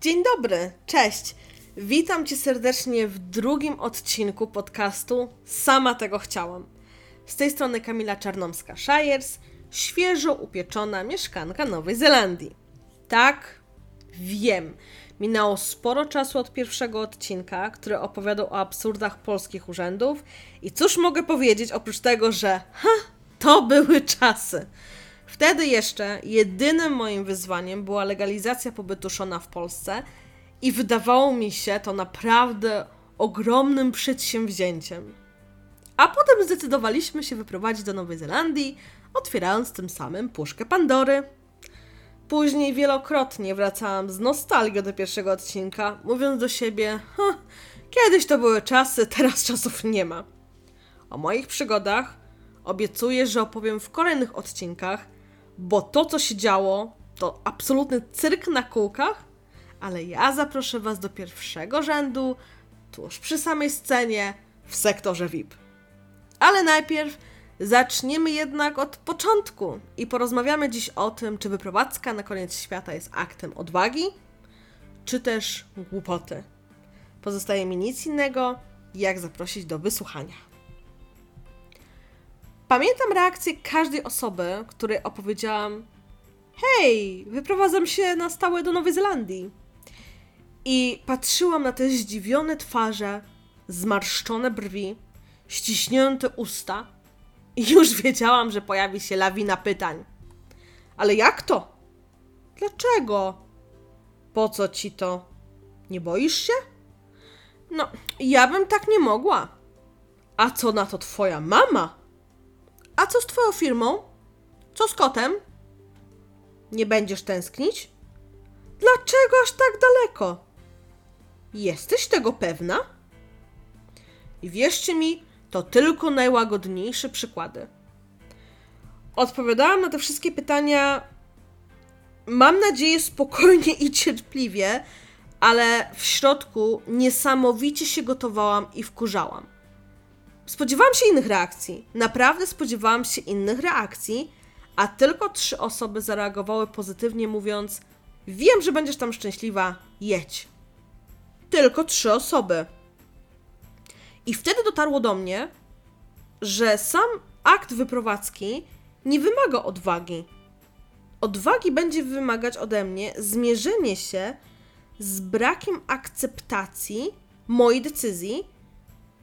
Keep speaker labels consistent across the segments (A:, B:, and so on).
A: Dzień dobry, cześć. Witam Cię serdecznie w drugim odcinku podcastu Sama tego chciałam. Z tej strony Kamila Czarnomska-Shires, świeżo upieczona mieszkanka Nowej Zelandii. Tak, wiem, minęło sporo czasu od pierwszego odcinka, który opowiadał o absurdach polskich urzędów i cóż mogę powiedzieć oprócz tego, że ha, to były czasy. Wtedy jeszcze jedynym moim wyzwaniem była legalizacja pobytu Szona w Polsce i wydawało mi się to naprawdę ogromnym przedsięwzięciem. A potem zdecydowaliśmy się wyprowadzić do Nowej Zelandii, otwierając tym samym puszkę Pandory. Później wielokrotnie wracałam z nostalgią do pierwszego odcinka, mówiąc do siebie: kiedyś to były czasy, teraz czasów nie ma. O moich przygodach obiecuję, że opowiem w kolejnych odcinkach, bo to, co się działo, to absolutny cyrk na kółkach, ale ja zaproszę Was do pierwszego rzędu, tuż przy samej scenie, w sektorze VIP. Ale najpierw zaczniemy jednak od początku i porozmawiamy dziś o tym, czy wyprowadzka na koniec świata jest aktem odwagi, czy też głupoty. Pozostaje mi nic innego, jak zaprosić do wysłuchania. Pamiętam reakcję każdej osoby, której opowiedziałam: Hej, wyprowadzam się na stałe do Nowej Zelandii. I patrzyłam na te zdziwione twarze, zmarszczone brwi, ściśnięte usta, i już wiedziałam, że pojawi się lawina pytań. Ale jak to? Dlaczego? Po co ci to? Nie boisz się? No, ja bym tak nie mogła. A co na to twoja mama? A co z twoją firmą? Co z kotem? Nie będziesz tęsknić? Dlaczego aż tak daleko? Jesteś tego pewna? I wierzcie mi, to tylko najłagodniejsze przykłady. Odpowiadałam na te wszystkie pytania, mam nadzieję, spokojnie i cierpliwie, ale w środku niesamowicie się gotowałam i wkurzałam. Spodziewałam się innych reakcji. Naprawdę spodziewałam się innych reakcji, a tylko trzy osoby zareagowały pozytywnie, mówiąc: Wiem, że będziesz tam szczęśliwa, jedź. Tylko trzy osoby. I wtedy dotarło do mnie, że sam akt wyprowadzki nie wymaga odwagi. Odwagi będzie wymagać ode mnie zmierzenie się z brakiem akceptacji mojej decyzji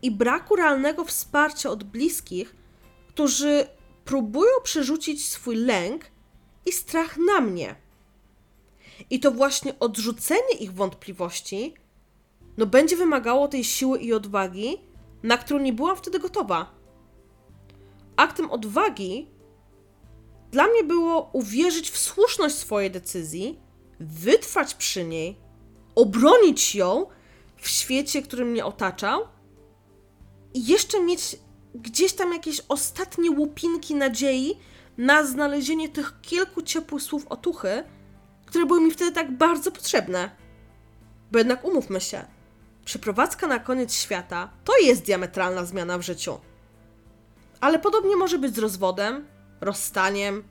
A: i braku realnego wsparcia od bliskich, którzy próbują przerzucić swój lęk i strach na mnie. I to właśnie odrzucenie ich wątpliwości no będzie wymagało tej siły i odwagi, na którą nie byłam wtedy gotowa. Aktem odwagi dla mnie było uwierzyć w słuszność swojej decyzji, wytrwać przy niej, obronić ją w świecie, który mnie otaczał i jeszcze mieć gdzieś tam jakieś ostatnie łupinki nadziei na znalezienie tych kilku ciepłych słów otuchy, które były mi wtedy tak bardzo potrzebne. Bo jednak umówmy się, przeprowadzka na koniec świata to jest diametralna zmiana w życiu. Ale podobnie może być z rozwodem, rozstaniem,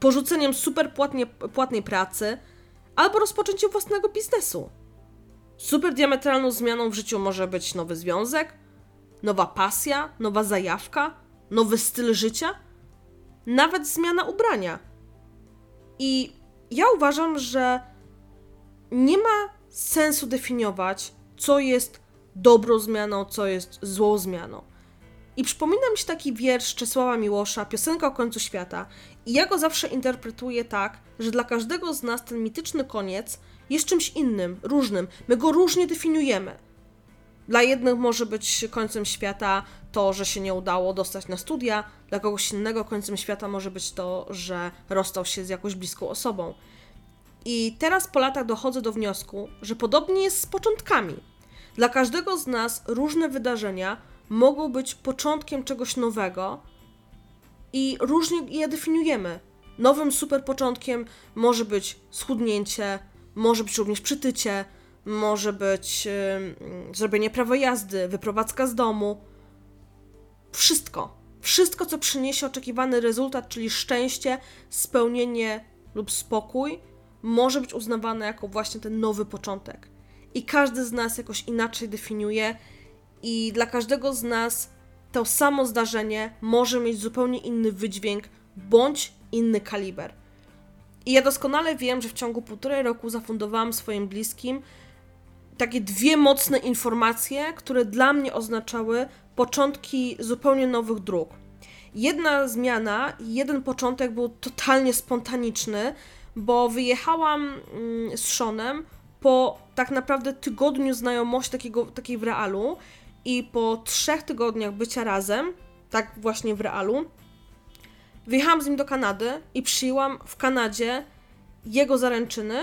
A: porzuceniem super płatnie, płatnej pracy albo rozpoczęciem własnego biznesu. Super diametralną zmianą w życiu może być nowy związek, nowa pasja, nowa zajawka, nowy styl życia, nawet zmiana ubrania. I ja uważam, że nie ma sensu definiować, co jest dobrą zmianą, co jest złą zmianą. I przypomina mi się taki wiersz Czesława Miłosza, piosenka o końcu świata. I ja go zawsze interpretuję tak, że dla każdego z nas ten mityczny koniec jest czymś innym, różnym. My go różnie definiujemy. Dla jednych może być końcem świata to, że się nie udało dostać na studia, dla kogoś innego końcem świata może być to, że rozstał się z jakąś bliską osobą. I teraz po latach dochodzę do wniosku, że podobnie jest z początkami. Dla każdego z nas różne wydarzenia mogą być początkiem czegoś nowego i różnie je definiujemy. Nowym super początkiem może być schudnięcie, może być również przytycie, może być yy, zrobienie prawa jazdy, wyprowadzka z domu. Wszystko. Wszystko, co przyniesie oczekiwany rezultat, czyli szczęście, spełnienie lub spokój, może być uznawane jako właśnie ten nowy początek. I każdy z nas jakoś inaczej definiuje, i dla każdego z nas to samo zdarzenie może mieć zupełnie inny wydźwięk bądź inny kaliber. I ja doskonale wiem, że w ciągu półtorej roku zafundowałam swoim bliskim takie dwie mocne informacje, które dla mnie oznaczały początki zupełnie nowych dróg. Jedna zmiana, jeden początek był totalnie spontaniczny, bo wyjechałam mm, z Seanem po tak naprawdę tygodniu znajomości takiego, takiej w realu i po trzech tygodniach bycia razem, tak właśnie w realu, wyjechałam z nim do Kanady i przyjęłam w Kanadzie jego zaręczyny,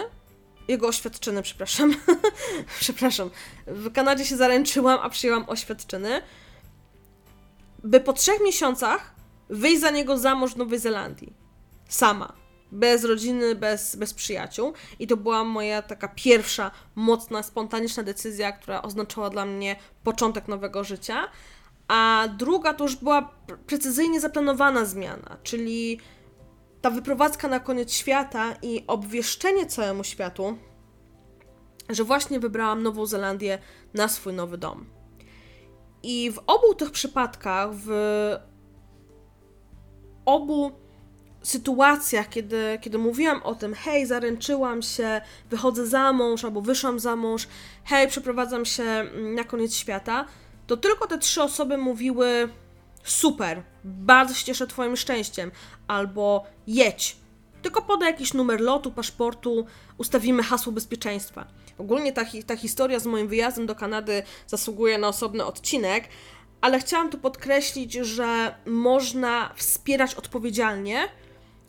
A: jego oświadczyny, przepraszam. przepraszam. W Kanadzie się zaręczyłam, a przyjęłam oświadczyny, by po trzech miesiącach wyjść za niego za mąż w Nowej Zelandii. Sama. Bez rodziny, bez, bez przyjaciół. I to była moja taka pierwsza, mocna, spontaniczna decyzja, która oznaczała dla mnie początek nowego życia. A druga to już była precyzyjnie zaplanowana zmiana, czyli ta wyprowadzka na koniec świata i obwieszczenie całemu światu, że właśnie wybrałam Nową Zelandię na swój nowy dom. I w obu tych przypadkach, w obu sytuacjach, kiedy, kiedy mówiłam o tym, hej, zaręczyłam się, wychodzę za mąż albo wyszłam za mąż, hej, przeprowadzam się mm, na koniec świata, to tylko te trzy osoby mówiły super, bardzo się cieszę Twoim szczęściem, albo jedź, tylko podaj jakiś numer lotu, paszportu, ustawimy hasło bezpieczeństwa. Ogólnie ta, ta historia z moim wyjazdem do Kanady zasługuje na osobny odcinek, ale chciałam tu podkreślić, że można wspierać odpowiedzialnie,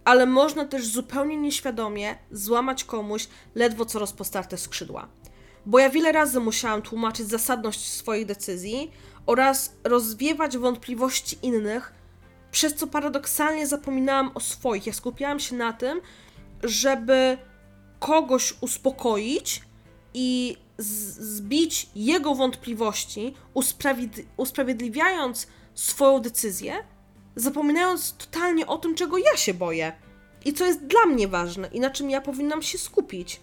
A: ale można też zupełnie nieświadomie złamać komuś ledwo co rozpostarte skrzydła. Bo ja wiele razy musiałam tłumaczyć zasadność swoich decyzji oraz rozwiewać wątpliwości innych, przez co paradoksalnie zapominałam o swoich. Ja skupiałam się na tym, żeby kogoś uspokoić i zbić jego wątpliwości, usprawiedliwiając swoją decyzję, zapominając totalnie o tym, czego ja się boję i co jest dla mnie ważne i na czym ja powinnam się skupić.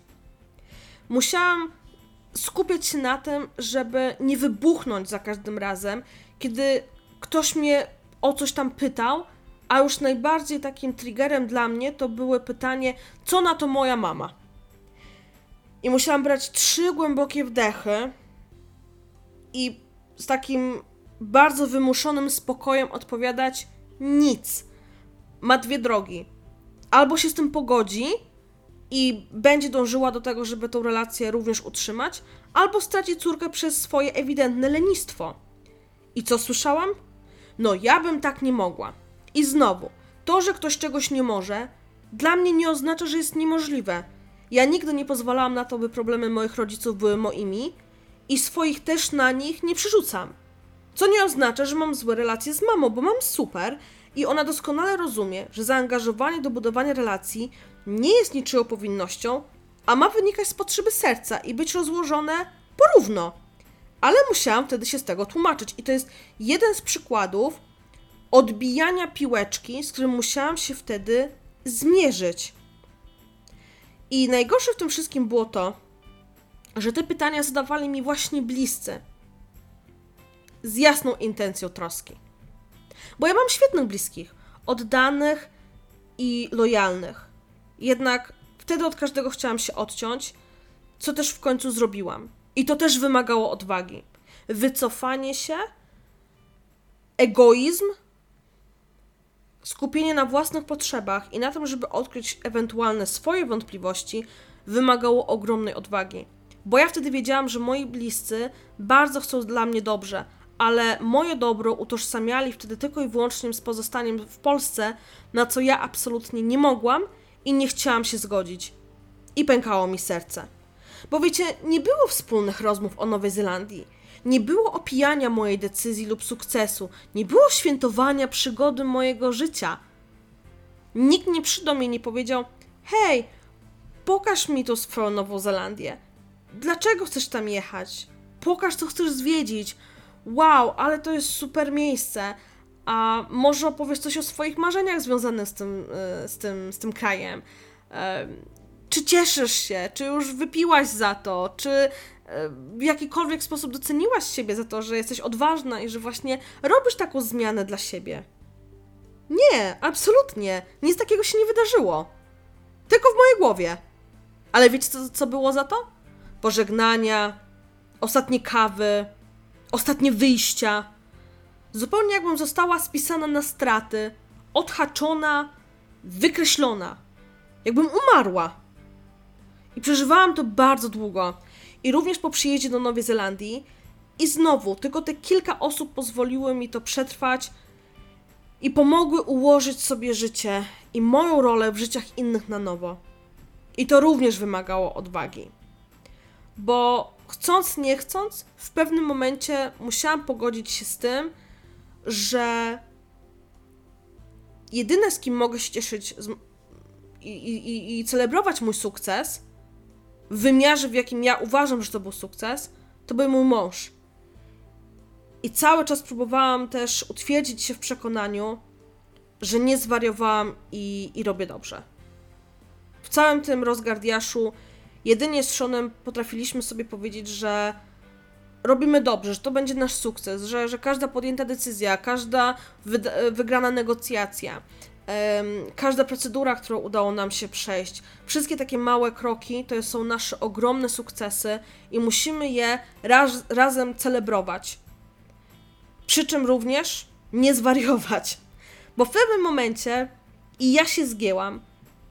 A: Musiałam skupiać się na tym, żeby nie wybuchnąć za każdym razem, kiedy ktoś mnie o coś tam pytał, a już najbardziej takim triggerem dla mnie to było pytanie, co na to moja mama. I musiałam brać trzy głębokie wdechy i z takim bardzo wymuszonym spokojem odpowiadać nic. Ma dwie drogi. Albo się z tym pogodzi i będzie dążyła do tego, żeby tą relację również utrzymać, albo straci córkę przez swoje ewidentne lenistwo. I co słyszałam? No, ja bym tak nie mogła. I znowu, to, że ktoś czegoś nie może, dla mnie nie oznacza, że jest niemożliwe. Ja nigdy nie pozwalałam na to, by problemy moich rodziców były moimi i swoich też na nich nie przerzucam. Co nie oznacza, że mam złe relacje z mamą, bo mam super i ona doskonale rozumie, że zaangażowanie do budowania relacji nie jest niczyją powinnością, a ma wynikać z potrzeby serca i być rozłożone porówno. Ale musiałam wtedy się z tego tłumaczyć i to jest jeden z przykładów odbijania piłeczki, z którym musiałam się wtedy zmierzyć. I najgorsze w tym wszystkim było to, że te pytania zadawali mi właśnie bliscy. Z jasną intencją troski. Bo ja mam świetnych bliskich, oddanych i lojalnych. Jednak wtedy od każdego chciałam się odciąć, co też w końcu zrobiłam. I to też wymagało odwagi. Wycofanie się, egoizm, skupienie na własnych potrzebach i na tym, żeby odkryć ewentualne swoje wątpliwości, wymagało ogromnej odwagi. Bo ja wtedy wiedziałam, że moi bliscy bardzo chcą dla mnie dobrze, ale moje dobro utożsamiali wtedy tylko i wyłącznie z pozostaniem w Polsce, na co ja absolutnie nie mogłam i nie chciałam się zgodzić. I pękało mi serce. Bo wiecie, nie było wspólnych rozmów o Nowej Zelandii. Nie było opijania mojej decyzji lub sukcesu. Nie było świętowania przygody mojego życia. Nikt nie przyszedł mnie nie powiedział: Hej, pokaż mi tą swoją Nową Zelandię. Dlaczego chcesz tam jechać? Pokaż, co chcesz zwiedzić wow, ale to jest super miejsce, a może opowiesz coś o swoich marzeniach związanych z tym, e, z tym, z tym krajem. E, czy cieszysz się, czy już wypiłaś za to, czy e, w jakikolwiek sposób doceniłaś siebie za to, że jesteś odważna i że właśnie robisz taką zmianę dla siebie. Nie, absolutnie. Nic takiego się nie wydarzyło. Tylko w mojej głowie. Ale wiecie, co, co było za to? Pożegnania, ostatnie kawy, ostatnie wyjścia. Zupełnie jakbym została spisana na straty, odhaczona, wykreślona. Jakbym umarła. I przeżywałam to bardzo długo. I również po przyjeździe do Nowej Zelandii. I znowu, tylko te kilka osób pozwoliły mi to przetrwać i pomogły ułożyć sobie życie i moją rolę w życiach innych na nowo. I to również wymagało odwagi. Bo chcąc, nie chcąc, w pewnym momencie musiałam pogodzić się z tym, że jedyne z kim mogę się cieszyć z, i, i, i celebrować mój sukces w wymiarze, w jakim ja uważam, że to był sukces, to był mój mąż. I cały czas próbowałam też utwierdzić się w przekonaniu, że nie zwariowałam i, i robię dobrze. W całym tym rozgardiaszu jedynie z Seanem potrafiliśmy sobie powiedzieć, że robimy dobrze, że to będzie nasz sukces, że, że każda podjęta decyzja, każda wygrana negocjacja, każda procedura, którą udało nam się przejść, wszystkie takie małe kroki to są nasze ogromne sukcesy i musimy je raz, razem celebrować. Przy czym również nie zwariować. Bo w pewnym momencie i ja się zgięłam,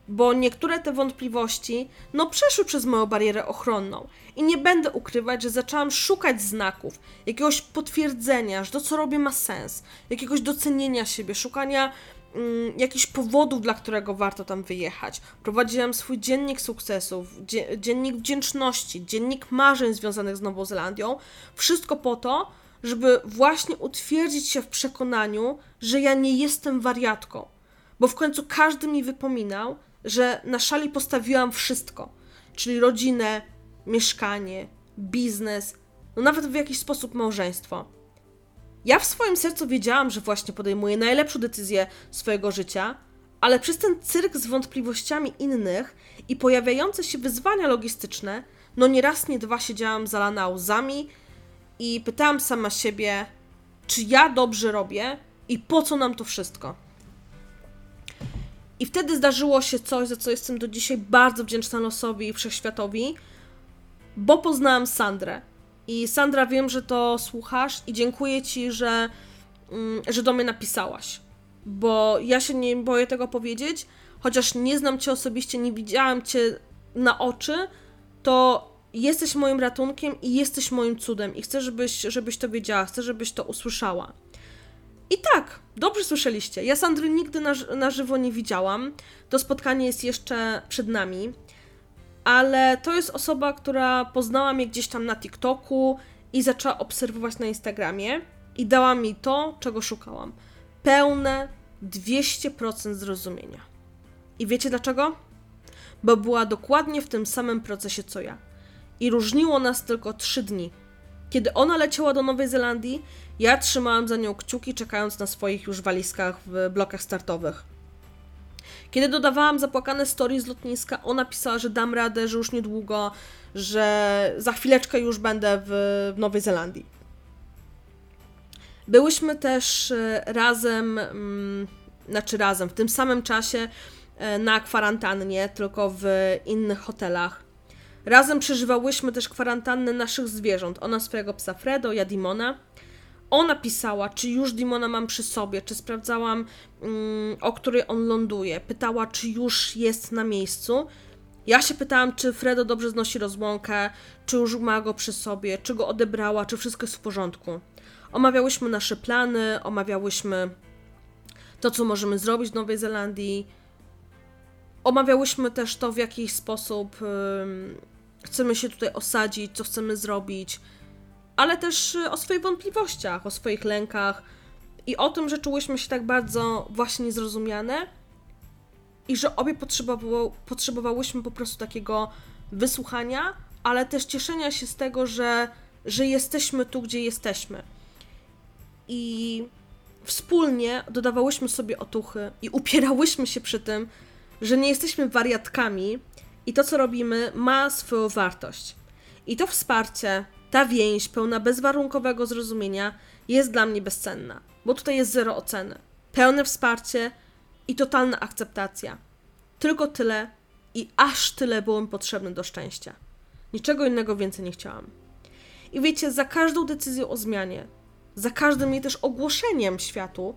A: bo niektóre te wątpliwości, no przeszły przez moją barierę ochronną. I nie będę ukrywać, że zaczęłam szukać znaków, jakiegoś potwierdzenia, że to, co robię, ma sens, jakiegoś docenienia siebie, szukania mm, jakichś powodów, dla którego warto tam wyjechać. Prowadziłam swój dziennik sukcesów, dzie dziennik wdzięczności, dziennik marzeń związanych z Nową Zelandią. Wszystko po to, żeby właśnie utwierdzić się w przekonaniu, że ja nie jestem wariatką. Bo w końcu każdy mi wypominał, że na szali postawiłam wszystko, czyli rodzinę, mieszkanie, biznes, no nawet w jakiś sposób małżeństwo. Ja w swoim sercu wiedziałam, że właśnie podejmuję najlepszą decyzję swojego życia, ale przez ten cyrk z wątpliwościami innych i pojawiające się wyzwania logistyczne, no nie raz, nie dwa siedziałam zalana łzami i pytałam sama siebie, czy ja dobrze robię i po co nam to wszystko. I wtedy zdarzyło się coś, za co jestem do dzisiaj bardzo wdzięczna losowi i wszechświatowi, bo poznałam Sandrę. I Sandra, wiem, że to słuchasz i dziękuję Ci, że, mm, że do mnie napisałaś. Bo ja się nie boję tego powiedzieć, chociaż nie znam Cię osobiście, nie widziałam Cię na oczy, to jesteś moim ratunkiem i jesteś moim cudem. I chcę, żebyś, żebyś to wiedziała, chcę, żebyś to usłyszała. I tak, dobrze słyszeliście. Ja Sandry nigdy na, na żywo nie widziałam. To spotkanie jest jeszcze przed nami. Ale to jest osoba, która poznała mnie gdzieś tam na TikToku i zaczęła obserwować na Instagramie i dała mi to, czego szukałam. Pełne 200% zrozumienia. I wiecie dlaczego? Bo była dokładnie w tym samym procesie co ja. I różniło nas tylko 3 dni. Kiedy ona leciała do Nowej Zelandii, ja trzymałam za nią kciuki, czekając na swoich już walizkach w blokach startowych. Kiedy dodawałam zapłakane story z lotniska, ona pisała, że dam radę, że już niedługo, że za chwileczkę już będę w, Nowej Zelandii. Byłyśmy też e, razem, mm, znaczy razem, w tym samym czasie e, na kwarantannie, tylko w innych hotelach. Razem przeżywałyśmy też kwarantannę naszych zwierząt. Ona swojego psa Fredo, ja Dimona. Ona pisała, czy już Dimona mam przy sobie, czy sprawdzałam, mm, o której on ląduje. Pytała, czy już jest na miejscu. Ja się pytałam, czy Fredo dobrze znosi rozłąkę, czy już ma go przy sobie, czy go odebrała, czy wszystko jest w porządku. Omawiałyśmy nasze plany, omawiałyśmy to, co możemy zrobić w Nowej Zelandii. Omawiałyśmy też to, w jaki sposób chcemy się tutaj osadzić, co chcemy zrobić, ale też y, o swoich wątpliwościach, o swoich lękach i o tym, że czułyśmy się tak bardzo właśnie niezrozumiane i że obie potrzebowałyśmy po prostu takiego wysłuchania, ale też cieszenia się z tego, że, że jesteśmy tu, gdzie jesteśmy. I wspólnie dodawałyśmy sobie otuchy i upierałyśmy się przy tym, że nie jesteśmy wariatkami i to, co robimy, ma swoją wartość. I to wsparcie, ta więź pełna bezwarunkowego zrozumienia jest dla mnie bezcenna, bo tutaj jest zero oceny. Pełne wsparcie i totalna akceptacja. Tylko tyle i aż tyle było mi potrzebne do szczęścia. Niczego innego więcej nie chciałam. I wiecie, za każdą decyzją o zmianie, za każdym jej też ogłoszeniem światu,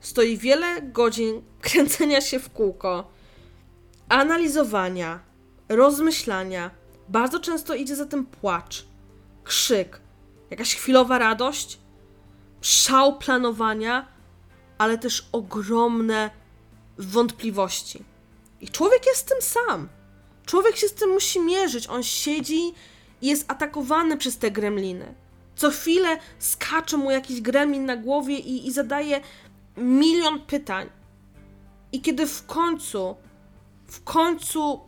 A: stoi wiele godzin kręcenia się w kółko, analizowania, rozmyślania. Bardzo często idzie za tym płacz, krzyk, jakaś chwilowa radość, szał planowania, ale też ogromne wątpliwości. I człowiek jest tym sam. Człowiek się z tym musi mierzyć. On siedzi i jest atakowany przez te gremliny. Co chwilę skacze mu jakiś gremlin na głowie i, i zadaje milion pytań. I kiedy w końcu, w końcu,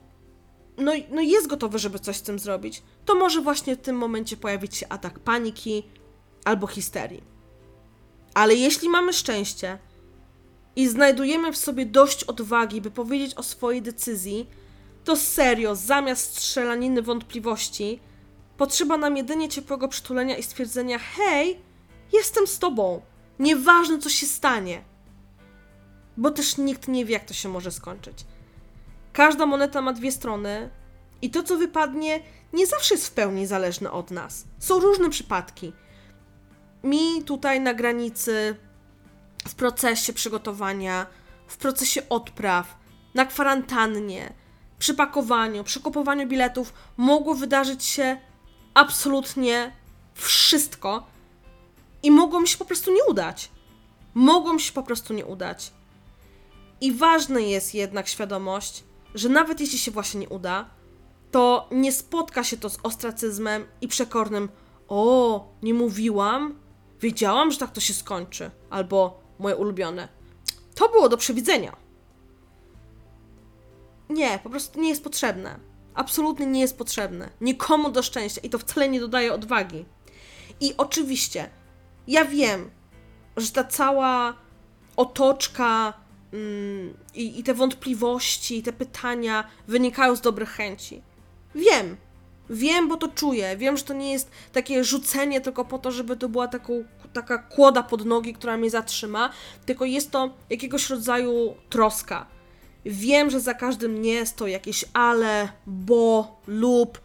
A: no, no jest gotowy, żeby coś z tym zrobić, to może właśnie w tym momencie pojawić się atak paniki albo histerii. Ale jeśli mamy szczęście i znajdujemy w sobie dość odwagi, by powiedzieć o swojej decyzji, to serio, zamiast strzelaniny wątpliwości, potrzeba nam jedynie ciepłego przytulenia i stwierdzenia: hej, jestem z tobą. Nieważne, co się stanie. Bo też nikt nie wie, jak to się może skończyć. Każda moneta ma dwie strony, i to, co wypadnie, nie zawsze jest w pełni zależne od nas. Są różne przypadki. Mi tutaj na granicy, w procesie przygotowania, w procesie odpraw, na kwarantannie, przy pakowaniu, przy kupowaniu biletów mogło wydarzyć się absolutnie wszystko i mogło mi się po prostu nie udać. Mogło mi się po prostu nie udać. I ważna jest jednak świadomość, że nawet jeśli się właśnie nie uda, to nie spotka się to z ostracyzmem i przekornym o, nie mówiłam, wiedziałam, że tak to się skończy, albo moje ulubione. To było do przewidzenia. Nie, po prostu nie jest potrzebne. Absolutnie nie jest potrzebne. Nikomu do szczęścia i to wcale nie dodaje odwagi. I oczywiście, ja wiem, że ta cała otoczka i, i te wątpliwości, i te pytania wynikają z dobrych chęci. Wiem, wiem, bo to czuję. Wiem, że to nie jest takie rzucenie tylko po to, żeby to była taką, taka kłoda pod nogi, która mnie zatrzyma, tylko jest to jakiegoś rodzaju troska Wiem, że za każdym nie jest to jakieś ale, bo, lub,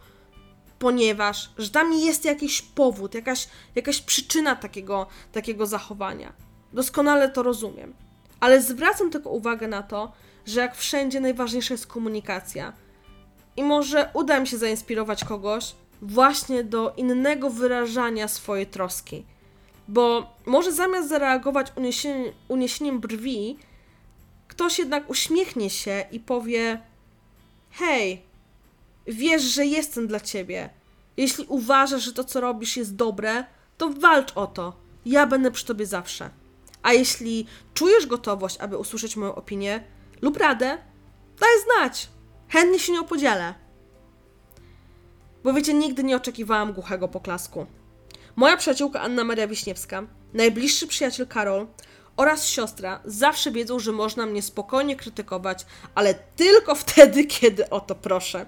A: ponieważ, że tam jest jakiś powód, jakaś, jakaś przyczyna takiego, takiego zachowania. Doskonale to rozumiem. Ale zwracam tylko uwagę na to, że jak wszędzie najważniejsza jest komunikacja. I może uda mi się zainspirować kogoś właśnie do innego wyrażania swojej troski. Bo może zamiast zareagować uniesieniem, uniesieniem brwi, ktoś jednak uśmiechnie się i powie: Hej, wiesz, że jestem dla ciebie. Jeśli uważasz, że to, co robisz, jest dobre, to walcz o to. Ja będę przy tobie zawsze. A jeśli czujesz gotowość, aby usłyszeć moją opinię lub radę, daj znać. Chętnie się nią podzielę. Bo wiecie, nigdy nie oczekiwałam głuchego poklasku. Moja przyjaciółka Anna Maria Wiśniewska, najbliższy przyjaciel Karol oraz siostra zawsze wiedzą, że można mnie spokojnie krytykować, ale tylko wtedy, kiedy o to proszę.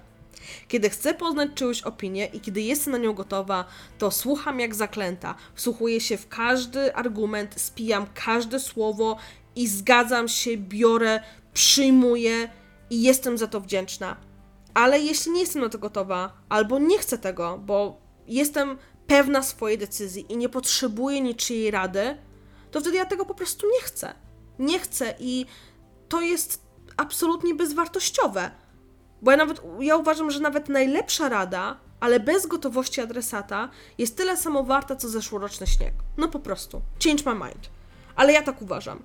A: Kiedy chcę poznać czyjąś opinię i kiedy jestem na nią gotowa, to słucham jak zaklęta, wsłuchuję się w każdy argument, spijam każde słowo i zgadzam się, biorę, przyjmuję i jestem za to wdzięczna. Ale jeśli nie jestem na to gotowa, albo nie chcę tego, bo jestem pewna swojej decyzji i nie potrzebuję niczyjej rady, to wtedy ja tego po prostu nie chcę. Nie chcę i to jest absolutnie bezwartościowe. Bo ja nawet, ja uważam, że nawet najlepsza rada, ale bez gotowości adresata, jest tyle samo warta, co zeszłoroczny śnieg. No po prostu. Change my mind. Ale ja tak uważam.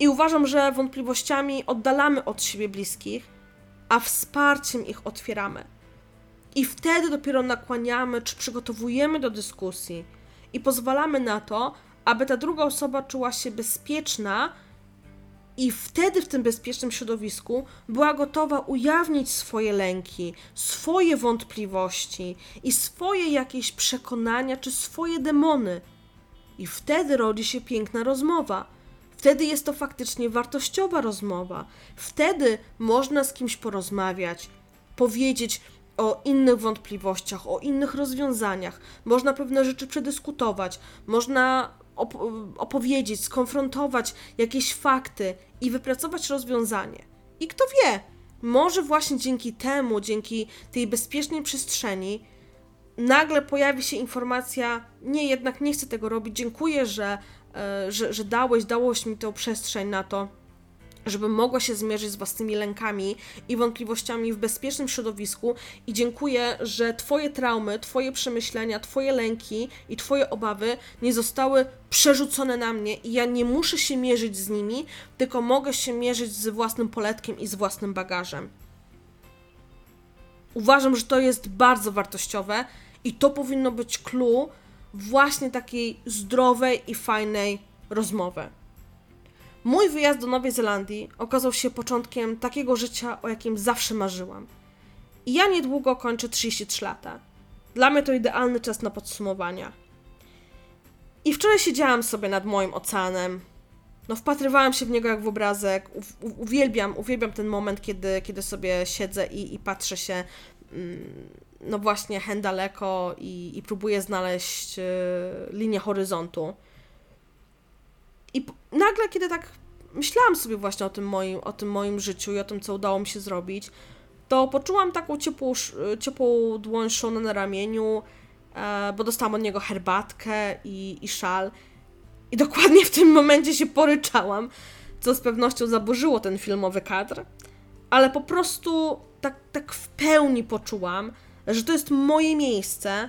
A: I uważam, że wątpliwościami oddalamy od siebie bliskich, a wsparciem ich otwieramy. I wtedy dopiero nakłaniamy, czy przygotowujemy do dyskusji i pozwalamy na to, aby ta druga osoba czuła się bezpieczna i wtedy w tym bezpiecznym środowisku była gotowa ujawnić swoje lęki, swoje wątpliwości i swoje jakieś przekonania czy swoje demony. I wtedy rodzi się piękna rozmowa. Wtedy jest to faktycznie wartościowa rozmowa. Wtedy można z kimś porozmawiać powiedzieć o innych wątpliwościach, o innych rozwiązaniach. Można pewne rzeczy przedyskutować, można op opowiedzieć, skonfrontować jakieś fakty i wypracować rozwiązanie. I kto wie, może właśnie dzięki temu, dzięki tej bezpiecznej przestrzeni, nagle pojawi się informacja: Nie, jednak nie chcę tego robić, dziękuję, że, e, że, że dałeś, mi tę przestrzeń na to żebym mogła się zmierzyć z własnymi lękami i wątpliwościami w bezpiecznym środowisku i dziękuję, że Twoje traumy, Twoje przemyślenia, Twoje lęki i Twoje obawy nie zostały przerzucone na mnie i ja nie muszę się mierzyć z nimi, tylko mogę się mierzyć z własnym poletkiem i z własnym bagażem. Uważam, że to jest bardzo wartościowe i to powinno być clue właśnie takiej zdrowej i fajnej rozmowy. Mój wyjazd do Nowej Zelandii okazał się początkiem takiego życia, o jakim zawsze marzyłam. I ja niedługo kończę 33 lata. Dla mnie to idealny czas na podsumowania. I wczoraj siedziałam sobie nad moim oceanem. No, wpatrywałam się w niego jak w obrazek. U, uwielbiam, uwielbiam ten moment, kiedy, kiedy sobie siedzę i, i patrzę się, mm, no właśnie, hen daleko i, i próbuję znaleźć y, linię horyzontu. I nagle, kiedy tak myślałam sobie właśnie o tym, moim, o tym moim życiu i o tym, co udało mi się zrobić, to poczułam taką ciepłą, ciepłą dłoń Shona na ramieniu, e, bo dostałam od niego herbatkę i, i szal. I dokładnie w tym momencie się poryczałam, co z pewnością zaburzyło ten filmowy kadr, ale po prostu tak, tak w pełni poczułam, że to jest moje miejsce,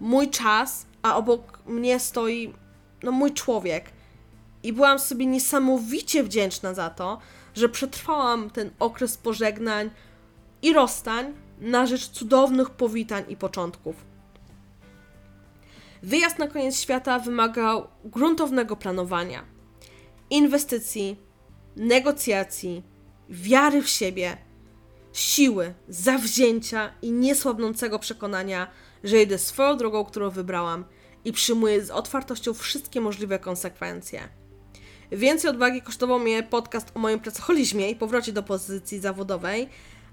A: mój czas, a obok mnie stoi no, mój człowiek. I byłam sobie niesamowicie wdzięczna za to, że przetrwałam ten okres pożegnań i rozstań na rzecz cudownych powitań i początków. Wyjazd na koniec świata wymagał gruntownego planowania, inwestycji, negocjacji, wiary w siebie, siły, zawzięcia i niesłabnącego przekonania, że idę swoją drogą, którą wybrałam i przyjmuję z otwartością wszystkie możliwe konsekwencje. Więcej odwagi kosztował mnie podcast o moim pracoholizmie i powrocie do pozycji zawodowej,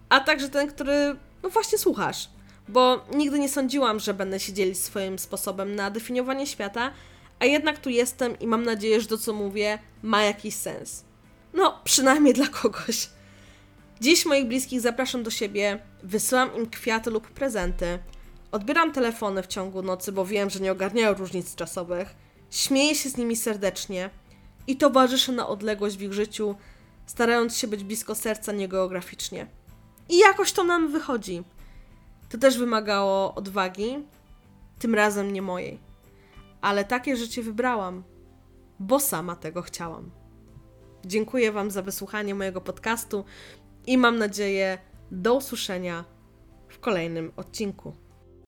A: a także ten, który no właśnie słuchasz. Bo nigdy nie sądziłam, że będę się dzielić swoim sposobem na definiowanie świata, a jednak tu jestem i mam nadzieję, że to, co mówię, ma jakiś sens. No, przynajmniej dla kogoś. Dziś moich bliskich zapraszam do siebie, wysyłam im kwiaty lub prezenty, odbieram telefony w ciągu nocy, bo wiem, że nie ogarniają różnic czasowych, śmieję się z nimi serdecznie – i towarzyszy na odległość w ich życiu, starając się być blisko serca niegeograficznie. I jakoś to nam wychodzi. To też wymagało odwagi, tym razem nie mojej. Ale takie życie wybrałam, bo sama tego chciałam. Dziękuję Wam za wysłuchanie mojego podcastu i mam nadzieję do usłyszenia w kolejnym odcinku.